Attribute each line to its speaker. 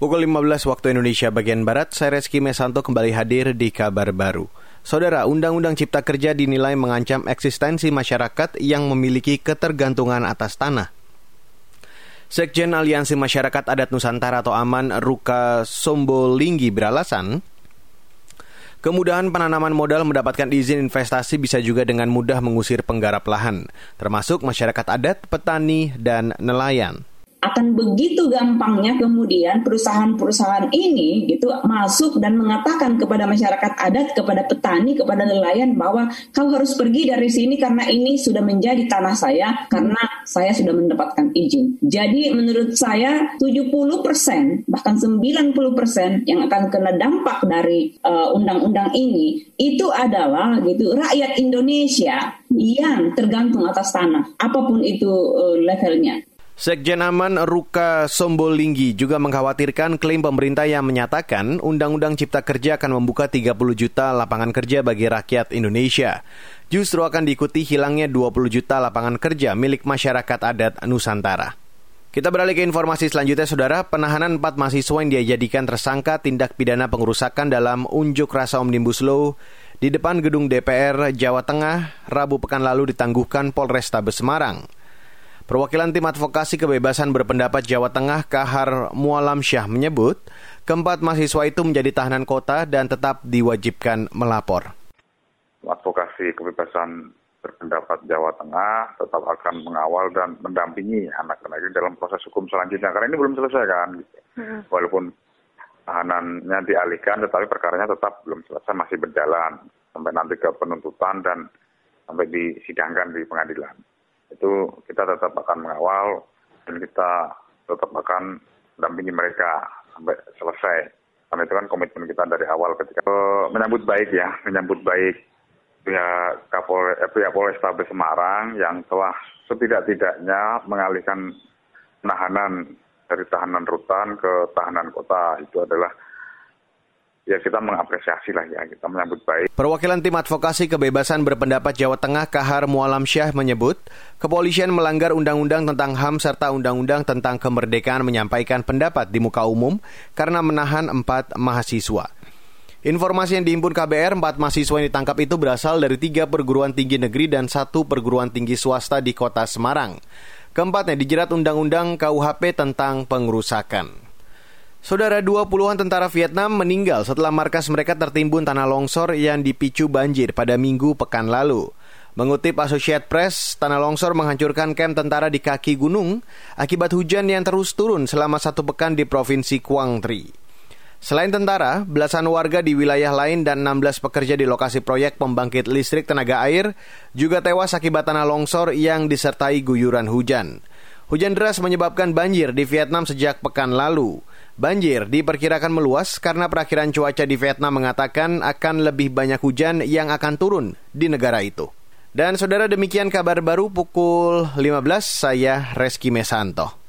Speaker 1: Pukul 15 waktu Indonesia bagian Barat, saya Reski Mesanto kembali hadir di kabar baru. Saudara, Undang-Undang Cipta Kerja dinilai mengancam eksistensi masyarakat yang memiliki ketergantungan atas tanah. Sekjen Aliansi Masyarakat Adat Nusantara atau AMAN Ruka Sombolinggi beralasan, Kemudahan penanaman modal mendapatkan izin investasi bisa juga dengan mudah mengusir penggarap lahan, termasuk masyarakat adat, petani, dan nelayan
Speaker 2: akan begitu gampangnya kemudian perusahaan-perusahaan ini gitu masuk dan mengatakan kepada masyarakat adat, kepada petani, kepada nelayan bahwa kau harus pergi dari sini karena ini sudah menjadi tanah saya karena saya sudah mendapatkan izin. Jadi menurut saya 70% bahkan 90% yang akan kena dampak dari uh, undang-undang ini itu adalah gitu rakyat Indonesia yang tergantung atas tanah apa pun itu uh, levelnya.
Speaker 1: Sekjen Aman Ruka Sombolinggi juga mengkhawatirkan klaim pemerintah yang menyatakan Undang-Undang Cipta Kerja akan membuka 30 juta lapangan kerja bagi rakyat Indonesia. Justru akan diikuti hilangnya 20 juta lapangan kerja milik masyarakat adat Nusantara. Kita beralih ke informasi selanjutnya, Saudara. Penahanan empat mahasiswa yang dijadikan tersangka tindak pidana pengerusakan dalam unjuk rasa Omnibus Law di depan gedung DPR Jawa Tengah, Rabu pekan lalu ditangguhkan Polrestabes Semarang. Perwakilan tim advokasi kebebasan berpendapat Jawa Tengah Kahar Mualam Syah menyebut, keempat mahasiswa itu menjadi tahanan kota dan tetap diwajibkan melapor.
Speaker 3: Advokasi kebebasan berpendapat Jawa Tengah tetap akan mengawal dan mendampingi anak-anak ini dalam proses hukum selanjutnya. Karena ini belum selesai kan. Gitu. Walaupun tahanannya dialihkan, tetapi perkaranya tetap belum selesai, masih berjalan. Sampai nanti ke penuntutan dan sampai disidangkan di pengadilan itu kita tetap akan mengawal dan kita tetap akan dampingi mereka sampai selesai. Karena itu kan komitmen kita dari awal ketika uh, menyambut baik ya, menyambut baik pihak Kapolres, eh, pihak Polrestabes Semarang yang telah setidak-tidaknya mengalihkan penahanan dari tahanan rutan ke tahanan kota itu adalah ya kita mengapresiasi lah ya, kita menyambut baik.
Speaker 1: Perwakilan tim advokasi kebebasan berpendapat Jawa Tengah Kahar Mualam Syah menyebut, kepolisian melanggar undang-undang tentang HAM serta undang-undang tentang kemerdekaan menyampaikan pendapat di muka umum karena menahan empat mahasiswa. Informasi yang dihimpun KBR, empat mahasiswa yang ditangkap itu berasal dari tiga perguruan tinggi negeri dan satu perguruan tinggi swasta di kota Semarang. Keempatnya dijerat Undang-Undang KUHP tentang pengerusakan. Saudara dua puluhan tentara Vietnam meninggal setelah markas mereka tertimbun tanah longsor yang dipicu banjir pada minggu pekan lalu. Mengutip Associated Press, tanah longsor menghancurkan kamp tentara di kaki gunung akibat hujan yang terus turun selama satu pekan di Provinsi Quang Tri. Selain tentara, belasan warga di wilayah lain dan 16 pekerja di lokasi proyek pembangkit listrik tenaga air juga tewas akibat tanah longsor yang disertai guyuran hujan. Hujan deras menyebabkan banjir di Vietnam sejak pekan lalu. Banjir diperkirakan meluas karena perakhiran cuaca di Vietnam mengatakan akan lebih banyak hujan yang akan turun di negara itu. Dan saudara demikian kabar baru pukul 15 saya Reski Mesanto.